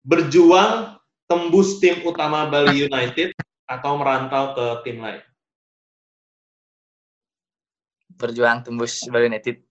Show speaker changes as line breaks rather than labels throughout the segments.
berjuang tembus tim utama Bali United atau merantau ke tim lain?
Berjuang tembus Bali United.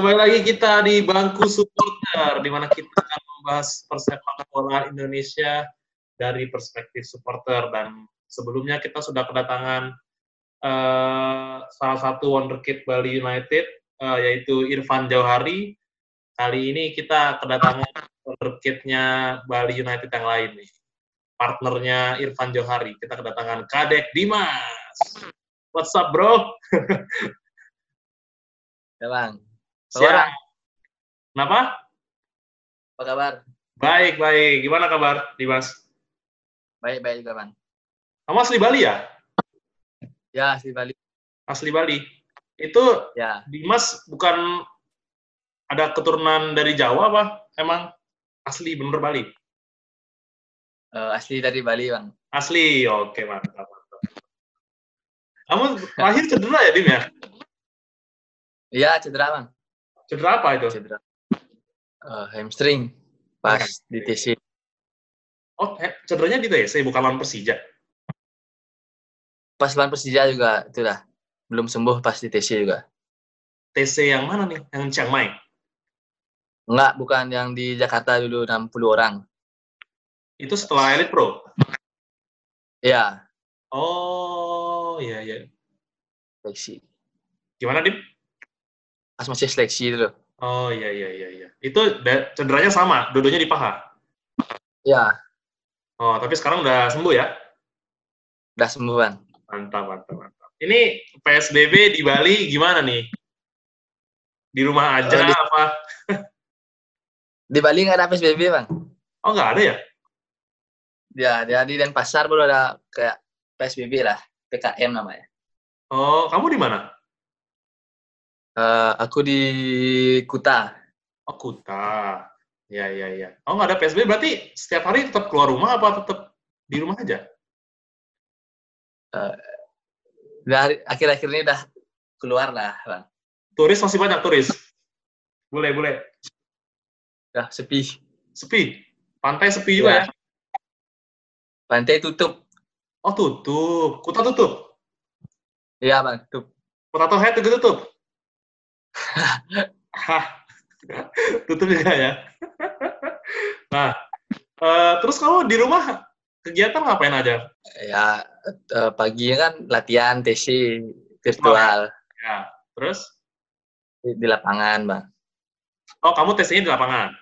Kembali lagi kita di bangku supporter, di mana kita akan membahas persepak bola Indonesia dari perspektif supporter. Dan sebelumnya kita sudah kedatangan uh, salah satu wonderkid Bali United, uh, yaitu Irfan Jauhari. Kali ini kita kedatangan wonderkidnya Bali United yang lain nih. Partnernya Irfan Johari. Kita kedatangan Kadek Dimas. What's up, bro?
Ya, Bang.
Siap. Kenapa?
Apa kabar?
Baik, baik. Gimana kabar, Dimas?
Baik, baik juga, Bang.
Kamu asli Bali ya?
Ya, asli Bali.
Asli Bali. Itu
Ya,
Dimas bukan ada keturunan dari Jawa apa? Emang asli bener Bali?
eh, asli dari Bali, Bang.
Asli. Oke, mantap, mantap. Kamu lahir cedera ya, Dim ya?
Iya, cedera, Bang.
Cedera apa itu?
Cedera. Eh, hamstring. Pas di TC.
Oh, cederanya di TSC, bukan lawan Persija.
Pas lawan Persija juga, itu dah. Belum sembuh pas di TC juga.
TC yang mana nih? Yang Chiang Mai?
Enggak, bukan yang di Jakarta dulu 60 orang.
Itu setelah Elite Pro?
Iya,
Oh, iya, iya.
seleksi.
Gimana, Dim?
Pas masih seleksi dulu.
Oh, iya, iya, iya. iya. Itu cederanya sama, dua-duanya di paha?
Ya,
Oh, tapi sekarang udah sembuh ya?
udah sembuh, Bang.
Mantap, mantap, mantap. Ini PSBB di Bali gimana nih? Di rumah aja
Eh, di-
apa?
Di Bali nggak ada PSBB, Bang.
Oh, nggak ada ya?
Ya, di di Denpasar baru ada kayak PSBB lah. PKM namanya.
Oh, kamu di mana?
Eh, aku di Kuta.
Oh, Kuta. Ya, ya, ya. Oh, nggak ada PSBB, berarti setiap hari tetap keluar rumah apa tetap di rumah aja?
Udah hari- akhir-akhir ini udah keluar lah, Bang.
Turis masih banyak, turis? Boleh, boleh.
Udah sepi.
Sepi? Pantai sepi juga ya?
Ya. Pantai tutup.
Oh, tutup. Kuta tutup?
Iya, Bang, tutup.
Potato Head juga tutup? Hah. tutup juga ya? nah, eh, terus kamu di rumah kegiatan ngapain aja?
Ya, eh, pagi kan latihan TC virtual
Ya, terus?
di, di lapangan, Bang.
Oh, kamu tesnya di lapangan?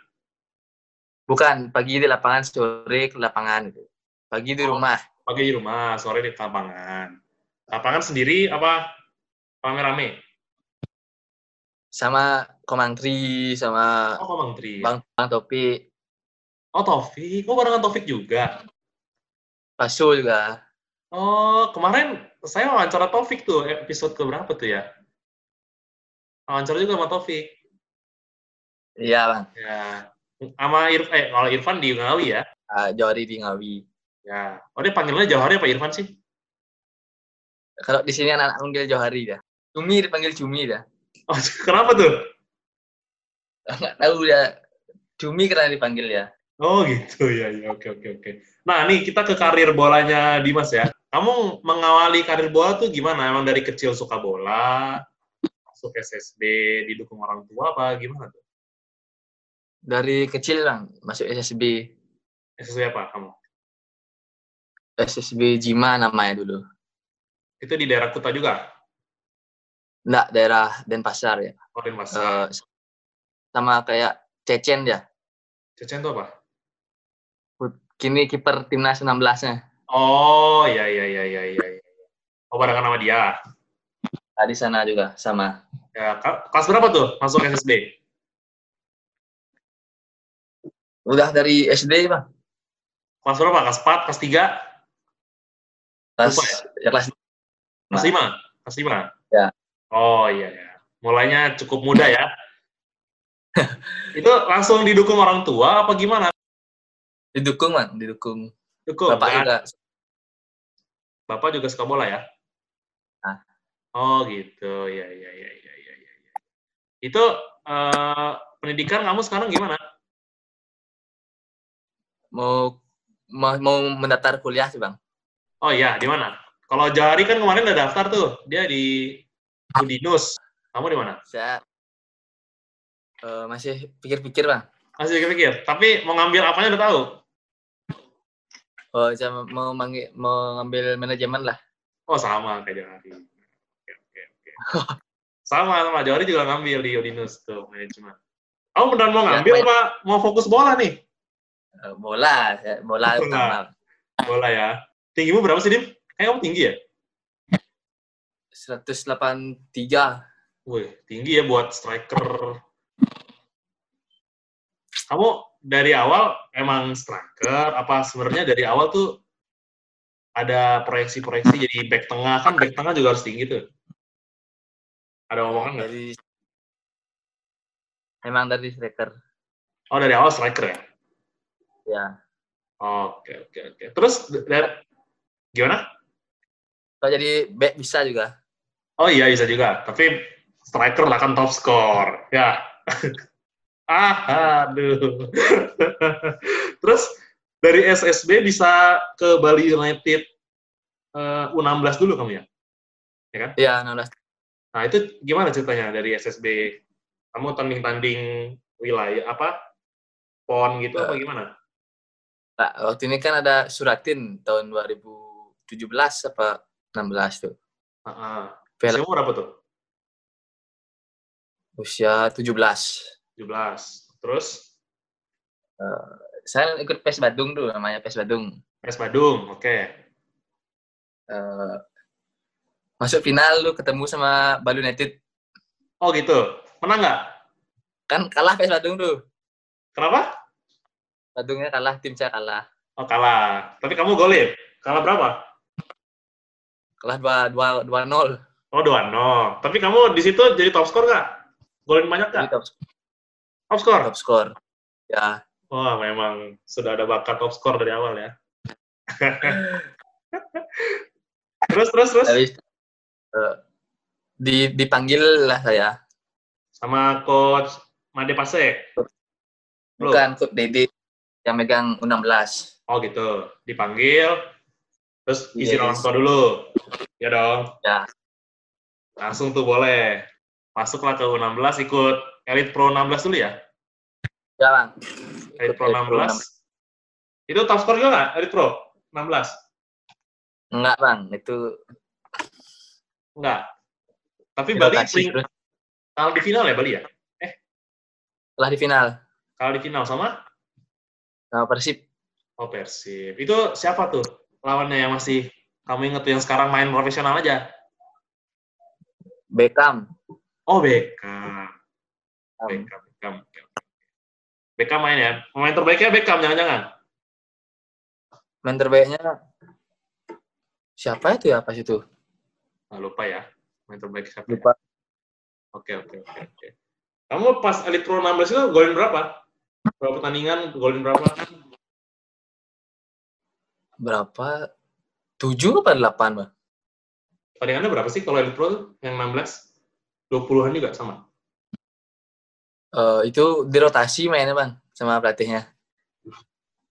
Bukan, pagi di lapangan, sore ke lapangan gitu. Pagi di
Oh.
rumah.
Pagi di rumah, sore di lapangan. Lapangan sendiri apa rame-rame?
Sama Komangtri, sama
Oh, Komang Tri.
Bang, Bang Topi,
Oh, Taufik. Oh, barengan Taufik juga.
Pasu juga.
Oh, kemarin saya wawancara Taufik tuh, episode ke berapa tuh ya? Wawancara juga sama Taufik.
Iya, Bang.
Ya. Sama Irfan, eh, kalau Irfan di Ngawi ya?
Ah, Jori di Ngawi.
Ya. Oh, dia panggilnya Jauhari apa Irfan sih?
Kalau di sini anak-anak manggil Johari dah. Cumi dipanggil Cumi dah.
Oh, kenapa tuh?
Nggak tahu dia. Cumi karena dipanggil ya.
Oh gitu ya, ya oke oke oke. Nah nih kita ke karir bolanya Dimas ya. Kamu mengawali karir bola tuh gimana? Emang dari kecil suka bola, masuk SSB, didukung orang tua apa gimana tuh?
Dari kecil bang masuk SSB.
SSB apa kamu?
SSB Jima namanya dulu.
Itu di daerah Kuta juga?
Nggak daerah Denpasar ya.
Oh, Mas.
Eh, sama kayak Cecen ya.
Cecen tuh apa?
Kini kiper timnas 16-nya.
Oh, iya iya iya iya iya. iya. Oh, barengan sama dia.
Nah, di sana juga sama.
Ya, kelas berapa tuh masuk SSB?
Udah dari SD bang.
Kelas berapa? Kelas 4, kelas 3?
Kelas,
Lupa ya?
ya kelas
Kelas lima? Kelas lima?
Ya.
Oh iya ya. Mulainya cukup muda ya. itu langsung didukung orang tua apa gimana?
didukung man, didukung.
Dukung.
Bapak
kan?
juga
Bapak juga suka bola ya?
Ah.
Oh gitu, ya ya ya ya ya ya. Itu eh, pendidikan kamu sekarang gimana?
mau mau, mau mendaftar kuliah sih bang.
Oh iya, di mana? Kalau Jari kan kemarin udah daftar tuh, dia di Udinus. Kamu di mana?
Saya eh, masih pikir-pikir bang.
Masih pikir-pikir. Tapi mau ngambil apanya udah tahu?
Oh, saya mau manggil, mau ngambil manajemen lah.
Oh sama kayak Jari. Oke oke oke. sama sama Jari juga ngambil di Udinus tuh manajemen. Kamu beneran mau
Ya,
ngambil
main-
apa mau fokus bola nih?
Eh, bola, saya- bola
Bola.
utama.
Bola ya. Tinggimu berapa sih, Dim? Kayak kamu tinggi ya?
183.
Wih, tinggi ya buat striker. Kamu dari awal emang striker, apa sebenarnya dari awal tuh ada proyeksi-proyeksi jadi back tengah, kan back tengah juga harus tinggi tuh. Ada omongan nggak?
Dari emang dari striker.
Oh, dari awal striker ya?
Ya.
Oke, oke, oke. Terus, dari, gimana?
Kalau jadi back bisa juga.
Oh iya, bisa juga. Tapi striker lah kan top score. Ya. ah, aduh. Terus dari SSB bisa ke Bali United eh, U16 dulu kamu ya? Ya kan?
Iya, 16.
Nah, itu gimana ceritanya dari SSB? Kamu tanding-tanding wilayah apa? PON gitu apa gimana?
Nah, waktu ini kan ada Suratin tahun 2017 apa 16 tuh.
Ah, ah.
Pel-
Usiamu berapa tuh?
Usia 17.
17. Terus
Saya ikut PES Badung tuh, namanya PES Badung.
PS Badung, oke.
Eh, masuk final lu ketemu sama Bali United.
Oh gitu. Menang nggak?
Kan kalah PES Badung tuh.
Kenapa?
Badungnya kalah, tim saya kalah.
Oh kalah. Tapi kamu golin. Kalah berapa?
Kalah 2 2 2-0.
Oh 2-0. Tapi kamu di situ jadi top skor nggak? Golin banyak nggak?
top,
Top skor?
top skor. Ya,
Wah memang sudah ada bakat top skor dari awal ya. terus terus terus
habis eh, di dipanggil lah saya.
sama coach Made Pasek. Belum?
Bukan Coach Dede yang megang U16.
Oh gitu. Dipanggil. Terus izin
Yes.
tua dulu. Ya dong.
Ya.
Langsung tuh boleh. Masuklah ke U16 ikut Elite Pro 16 dulu ya.
Bang.
Elite Pro
Elite
16. Itu top skor juga nggak? Elite Pro 16?
Enggak, Bang. Itu
Enggak. Tapi Bali pering-
terus
kalah di final ya Bali ya?
kalah di final
Kalah di final sama
sama Persib.
Oh Persib. Itu siapa tuh lawannya yang masih kamu inget tuh yang sekarang main profesional aja?
Beckham.
Oh Beckham. Beckham. Beckham. Beckham main ya. Pemain terbaiknya Beckham jangan-jangan.
Main terbaiknya siapa itu ya pas itu?
Nah, lupa ya. Pemain terbaik siapa? ya?
Lupa.
Oke oke oke oke. Kamu pas Elite Pro 16 itu golin berapa? Berapa pertandingan golin berapa?
Berapa? 7 apa 8, Bang?
Pertandingannya berapa sih kalau Elite Pro? Yang 16? 20-an juga sama?
Eh, itu dirotasi mainnya, Bang, sama pelatihnya.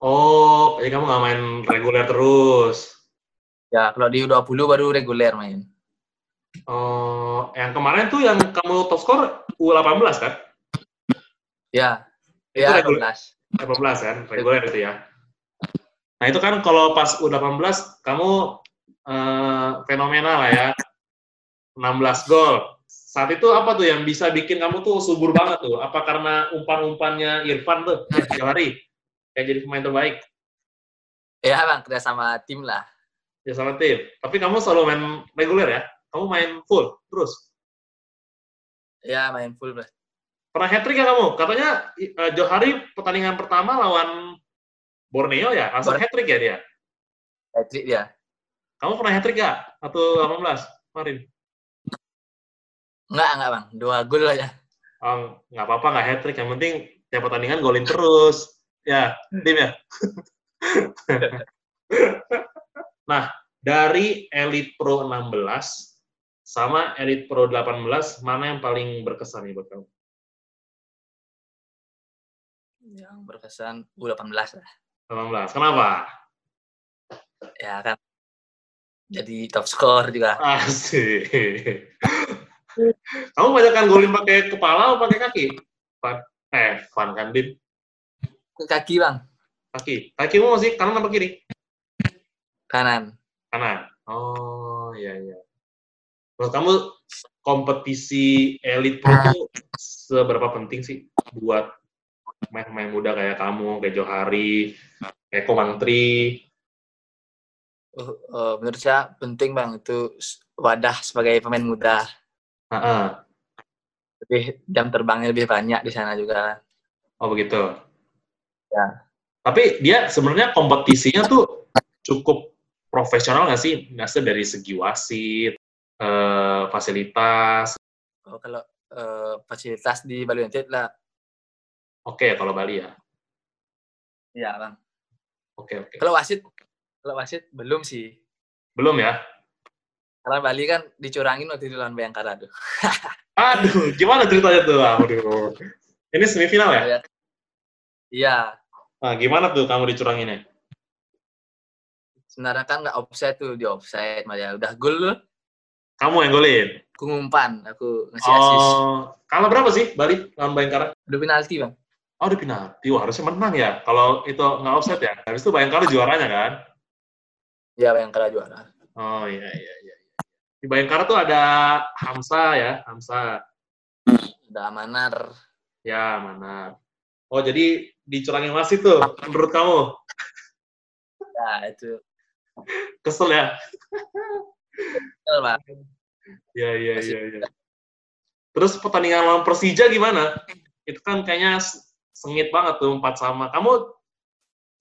Oh, jadi kamu nggak main reguler terus.
Ya, kalau di U20 baru reguler main.
Oh, yang kemarin tuh yang kamu top skor U18 kan?
Ya.
Itu
Ya,
reguler.
18.
18 kan, reguler itu ya. Nah itu kan kalau pas U18 kamu eh, fenomenal lah ya. 16 gol. Saat itu apa tuh yang bisa bikin kamu tuh subur banget tuh? Apa karena umpan-umpannya Irfan tuh, Johari, yang jadi pemain terbaik
Ya, Bang, kerja sama tim lah.
ya sama tim. Tapi kamu selalu main reguler ya? Kamu main full terus?
Ya, main full, Bang.
Pernah hat-trick ya kamu? Katanya eh, Johari pertandingan pertama lawan Borneo ya, langsung
Borneo.
hat-trick ya dia?
Hat-trick dia.
Kamu pernah hat trick gak? Atau 18 kemarin?
Enggak, enggak bang. Dua gol aja.
Oh, nggak apa-apa, nggak hat trick. Yang penting tiap pertandingan golin terus. Ya, tim ya. nah, dari Elite Pro 16 sama Elite Pro 18, mana yang paling berkesan nih buat kamu?
Yang berkesan U18 lah.
18. Kenapa?
Ya kan. Jadi top score juga.
Asik. Kamu banyak kan golin pakai kepala atau pakai kaki? Eh, Van kan, Din?
Kaki bang.
Kaki. Kakimu masih kanan apa kiri?
Kanan.
Kanan. Oh, iya, iya. Menurut kamu kompetisi elit pro itu seberapa penting sih buat pemain-pemain muda kayak kamu, kayak Johari, kayak Komang Tri?
Uh, uh, menurut saya penting bang itu wadah sebagai pemain muda.
Uh-uh.
Lebih jam terbangnya lebih banyak di sana juga.
Oh begitu.
Ya.
Tapi dia sebenarnya kompetisinya tuh cukup profesional nggak sih? Nggak dari segi wasit, eh, fasilitas.
Oh, kalau uh, fasilitas di Bali United lah.
Oke kalau Bali ya.
Iya bang.
Oke oke.
Kalau wasit, wasit belum sih.
Belum ya?
Karena Bali kan dicurangin waktu itu lawan Bayangkara tuh.
Aduh, gimana ceritanya tuh? Aduh. Ini semifinal ya?
Iya.
Nah, gimana tuh kamu dicuranginnya?
Sebenarnya kan nggak offside tuh, di offside malah udah gol loh.
Kamu yang golin?
Aku ngumpan, aku ngasih assist.
Oh, kalah berapa sih Bali lawan Bayangkara?
Udah penalti bang.
Oh, udah penalti. Wah, harusnya menang ya. Kalau itu nggak offset ya. Habis itu Bayangkara juaranya kan?
Iya Bayangkara juara.
Oh, iya, iya, iya. Di Bayangkara tuh ada Hamsa ya, Hamsa.
Ada Amanar.
Ya, mana. Oh, jadi dicurangin wasit tuh menurut kamu?
Ya itu.
Kesel ya?
Betul, Bang.
Iya, iya, iya, iya. Terus pertandingan lawan Persija gimana? Itu kan kayaknya sengit banget tuh empat sama. Kamu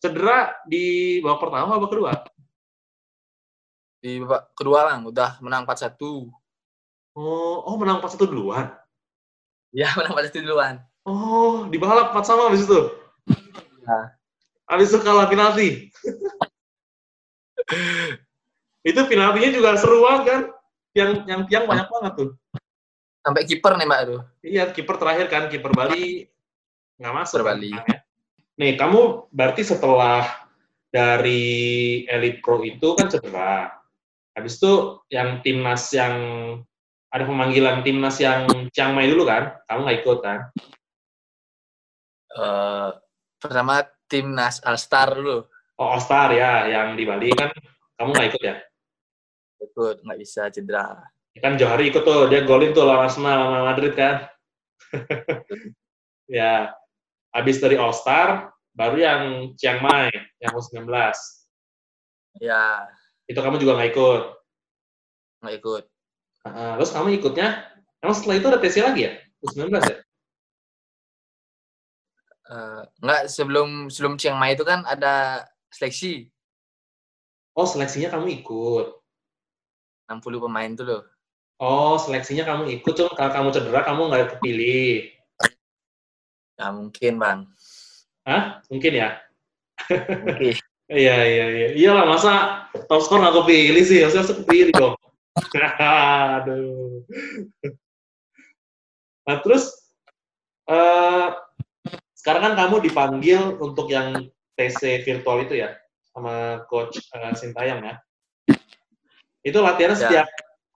cedera di babak pertama babak kedua?
Di babak kedua bang, udah menang 4-1.
Oh, oh menang 4-1 duluan.
Ya menang 4-1 duluan.
Oh, di balap 4 sama habis itu.
Ya.
Habis itu kalah penalti. itu penaltinya juga seru banget kan? Yang yang tiang banyak banget tuh.
Sampai kiper nih mbak tuh.
Iya, kiper terakhir kan, kiper Bali nggak masuk.
Kiper Bali.
Kan, ya. Nih, kamu berarti setelah dari Elite Pro itu kan cedera. Habis itu yang timnas yang ada pemanggilan timnas yang Chiang Mai dulu kan? Kamu nggak ikut kan?
Uh, pertama timnas All Star dulu.
Oh, All Star ya, yang di Bali kan kamu nggak ikut ya?
Ikut, nggak bisa cedera.
Kan Johari ikut tuh, dia golin tuh lawan Arsenal sama Madrid kan? ya, habis dari All Star, baru yang Chiang Mai, yang U19.
Ya.
Itu kamu juga nggak ikut?
Nggak ikut.
Uh, terus kamu ikutnya, emang setelah itu ada TC lagi ya? U19 ya?
Uh, nggak, sebelum sebelum Chiang Mai itu kan ada seleksi.
Oh, seleksinya kamu ikut?
60 pemain tuh loh.
Oh, seleksinya kamu ikut, cuma kalau kamu cedera, kamu nggak kepilih.
Ya mungkin, Bang.
Hah? Mungkin ya?
Mungkin.
Iya, iya, iya. Iyalah, masa top score nggak kepilih sih? Harusnya harus kepilih dong. Aduh. Nah, terus, uh, sekarang kan kamu dipanggil untuk yang TC virtual itu ya? Sama Coach uh, Sintayong ya? Itu latihannya
Ya.
setiap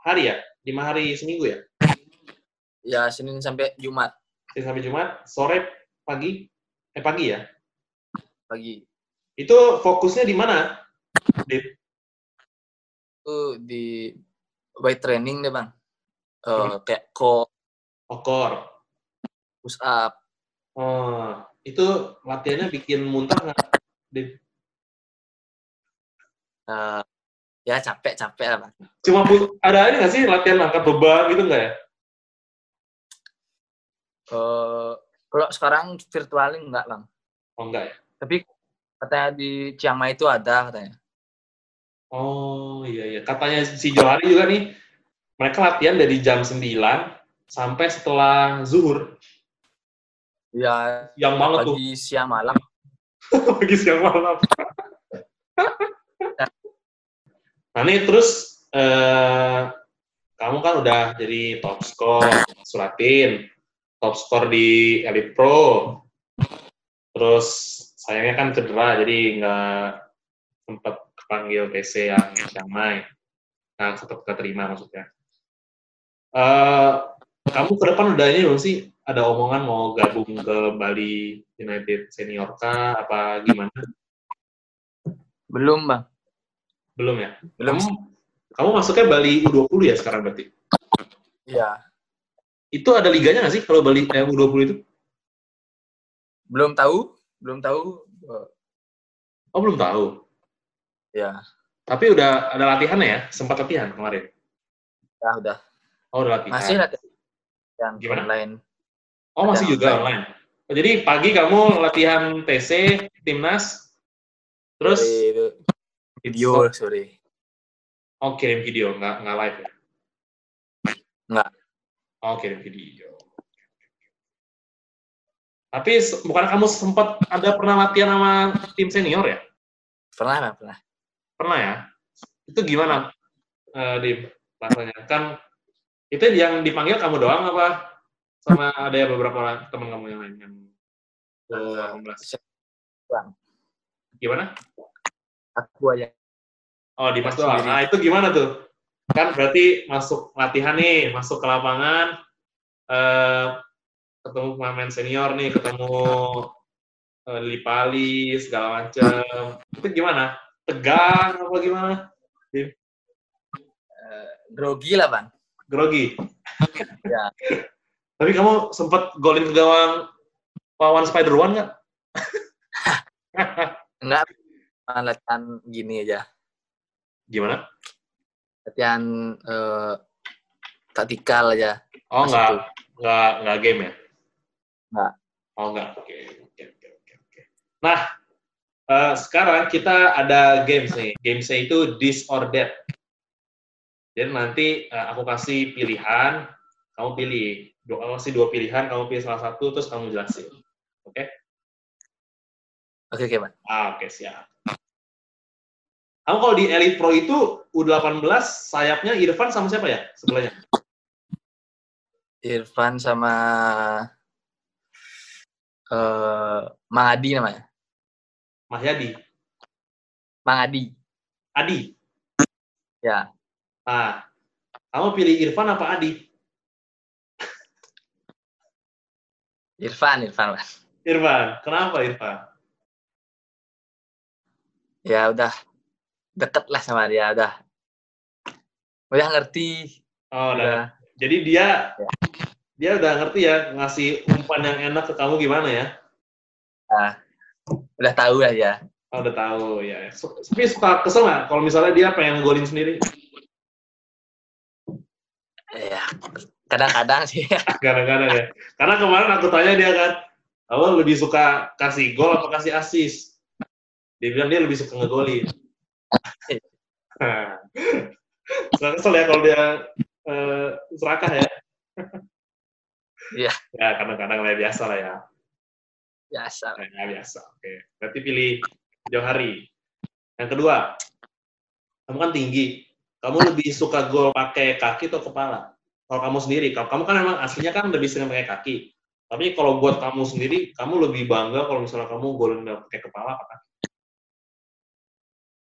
hari ya? Lima hari seminggu ya?
Ya Senin sampai Jumat
Senin sampai Jumat, sore, pagi? Eh, pagi ya?
pagi.
Itu fokusnya di mana? Dit?
Itu di weight training deh, Bang. Eh, kayak core,
Okor.
push up.
Oh, itu latihannya bikin muntah nggak? Dit?
Eh, ya capek-capek lah, Bang.
Cuma ada ini nggak sih latihan angkat beban gitu nggak ya?
Eh, kalau sekarang virtualnya enggak, Bang.
Oh enggak ya?
Tapi katanya di Chiang Mai itu ada katanya.
Oh iya iya. Katanya si Johari juga nih, mereka latihan dari jam 9 sampai setelah zuhur.
Ya,
Yang banget tuh.
pagi, siang, malam.
Pagi siang malam. nah nih terus eh, kamu kan udah jadi top score Sulatin, top score di Elite Pro. Terus sayangnya kan cedera jadi nggak sempat kepanggil PC yang Shanghai. Nah, tetap keterima maksudnya. Eh, kamu ke depan udah ini belum sih ada omongan mau gabung ke Bali United Senior kah apa gimana?
Belum, Bang.
Belum ya?
Belum.
Kamu, kamu masuknya Bali U20 ya sekarang berarti?
Ya,
Itu ada liganya nggak sih kalau Bali eh, U20 itu?
belum tahu, belum tahu.
Oh, belum tahu.
Ya,
Tapi udah ada latihannya ya? Sempat latihan kemarin?
ya udah.
Oh, udah latihan.
Masih latihan yang
Gimana?
online.
Oh, masih
ada
juga
online.
online. Oh, jadi pagi kamu latihan TC, timnas, terus
video sore.
oh kirim video, nggak nggak live ya?
Nggak.
Oh kirim video. Tapi bukan kamu sempat ada pernah latihan sama tim senior ya?
Pernah, pernah.
Pernah ya? Itu gimana, eh, Dim? Rasanya kan itu yang dipanggil kamu doang apa sama ada ya beberapa orang teman kamu yang lain yang ke 18?
Bang,
Gimana?
aku aja.
Oh, di
Sendiri.
doang. Nah, itu gimana tuh? Kan berarti masuk latihan nih, masuk ke lapangan, eh, ketemu pemain senior nih, ketemu eh, Lipali, segala macam. Itu gimana? Tegang apa gimana?
Grogi lah, Bang.
Grogi?
Ya.
Tapi kamu sempat golin ke gawang lawan Spider One nggak?
Enggak, latihan gini aja.
Gimana?
Latihan eh, taktikal aja.
Oh, nggak, nggak, nggak game ya?
Nggak.
Oh, nggak. Oke, oke, oke, oke, oke. Nah, eh, sekarang kita ada games nih. Gamesnya itu This or That. Jadi nanti eh, aku kasih pilihan, kamu pilih. Dua, aku kasih dua pilihan, kamu pilih salah satu, terus kamu jelasin. Oke?
Oke, oke, Bang.
Ah, oke, siap. Kamu kalau di Elite Pro itu U18 sayapnya Irfan sama siapa ya sebelahnya?
Irfan sama eh Mang Adi namanya.
Mahyadi.
Mang Adi.
Adi.
Ya,
Nah, kamu pilih Irfan apa Adi?
Irfan, Irfan, Bang.
Irfan. Kenapa Irfan?
Ya udah deket lah sama dia, udah. Udah ngerti,
Oh, udah.
udah.
Jadi dia dia udah ngerti ya ngasih umpan yang enak ke kamu gimana ya?
udah tahu lah ya.
Oh, udah tahu ya. Tapi suka kesel nggak kalau misalnya dia pengen golin sendiri?
Ya, kadang-kadang sih.
Kadang-kadang ya. Karena kemarin aku tanya dia kan, kamu lebih suka kasih gol apa kasih assist? Dia bilang dia lebih suka ngegolin. Suka kesel ya kalau dia eh, serakah ya.
Iya.
Ya kadang-kadang lah biasa lah ya.
Biasa.
Ya, biasa. Oke. Berarti pilih Johari. Yang kedua, kamu kan tinggi. Kamu lebih suka gol pakai kaki atau kepala? Kalau kamu sendiri, kalau kamu kan memang aslinya kan lebih sering pakai kaki. Tapi kalau buat kamu sendiri, kamu lebih bangga kalau misalnya kamu golin pakai kepala apa kaki?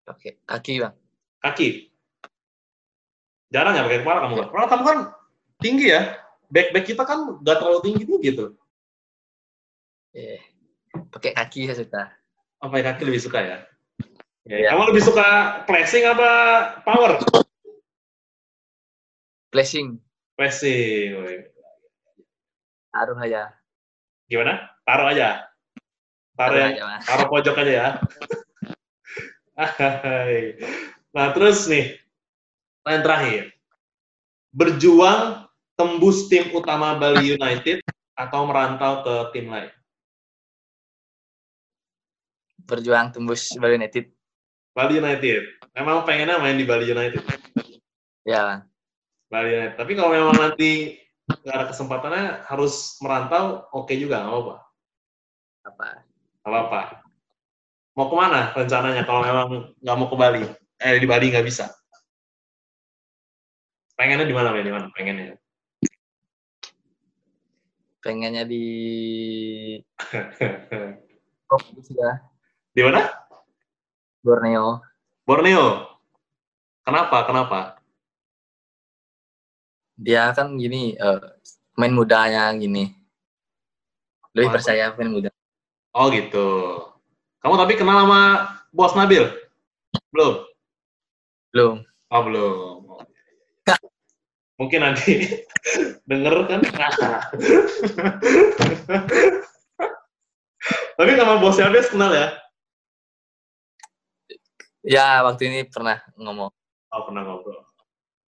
Oke, kaki, Bang.
Kaki. Jarang ya pakai kepala kamu? Karena kamu kan tinggi ya. Back-back kita kan nggak terlalu tinggi tuh gitu.
Eh, pakai kaki saya suka.
Apa kaki lebih suka ya? Ya,
Iya.
Kamu lebih suka pressing apa power? Pressing. woy.
taruh aja.
Gimana? Taruh aja. Taruh,
Taruh
yang,
aja,
taruh pojok aja ya. Nah, terus nih, yang terakhir. Berjuang tembus tim utama Bali United atau merantau ke tim lain?
Berjuang tembus Bali United.
Bali United. Memang pengennya main di Bali United.
Ya,
Bali United. Tapi kalau memang nanti nggak ada kesempatannya harus merantau, oke juga nggak apa-apa.
apa?
Nggak apa-apa. Mau ke mana rencananya kalau memang nggak mau ke Bali? Eh di Bali nggak bisa. Pengennya di mana? Di mana? Pengennya.
Pengennya di oh, ya,
di mana?
Borneo.
Borneo. Kenapa? Kenapa?
Dia kan gini, eh, main mudanya gini. Lebih
Oh,
percaya main muda.
Oh gitu. Kamu tapi kenal sama Bos Nabil? Belum?
Belum.
Oh belum. Oh, iya, iya, iya. Mungkin nanti denger kan? Tapi sama Bos Yabes kenal ya?
Ya, waktu ini pernah ngomong.
Oh pernah ngobrol.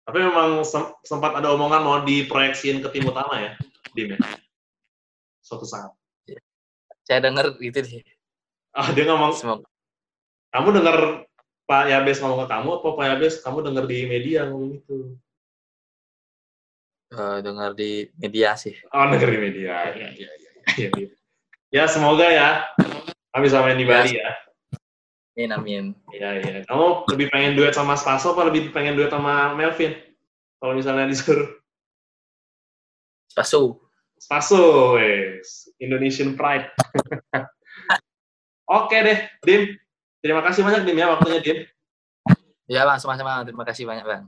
Tapi memang sem- sempat ada omongan mau diproyeksiin ke tim utama ya, Dim ya? Suatu saat.
Saya dengar itu sih.
Ah dia ngomong,
Semoga
kamu dengar Pak Yabes ngomong ke kamu, apa Pak Yabes kamu dengar di media ngomong gitu?
Eh, dengar di media sih.
Oh, negeri media. Ya, ya, ya, ya, ya. Semoga ya. Kami bisa main di
Ya.
Bali ya.
Amin, amin.
Iya, iya. Kamu lebih pengen duet sama Spaso apa lebih pengen duet sama Melvin? Kalau misalnya disuruh.
Pasu.
Spaso, wes. Indonesian Pride. Oke deh, Dim. Terima kasih banyak, Dim, ya waktunya, Dim.
Ya, Bang, sama-sama. Terima kasih banyak, Bang.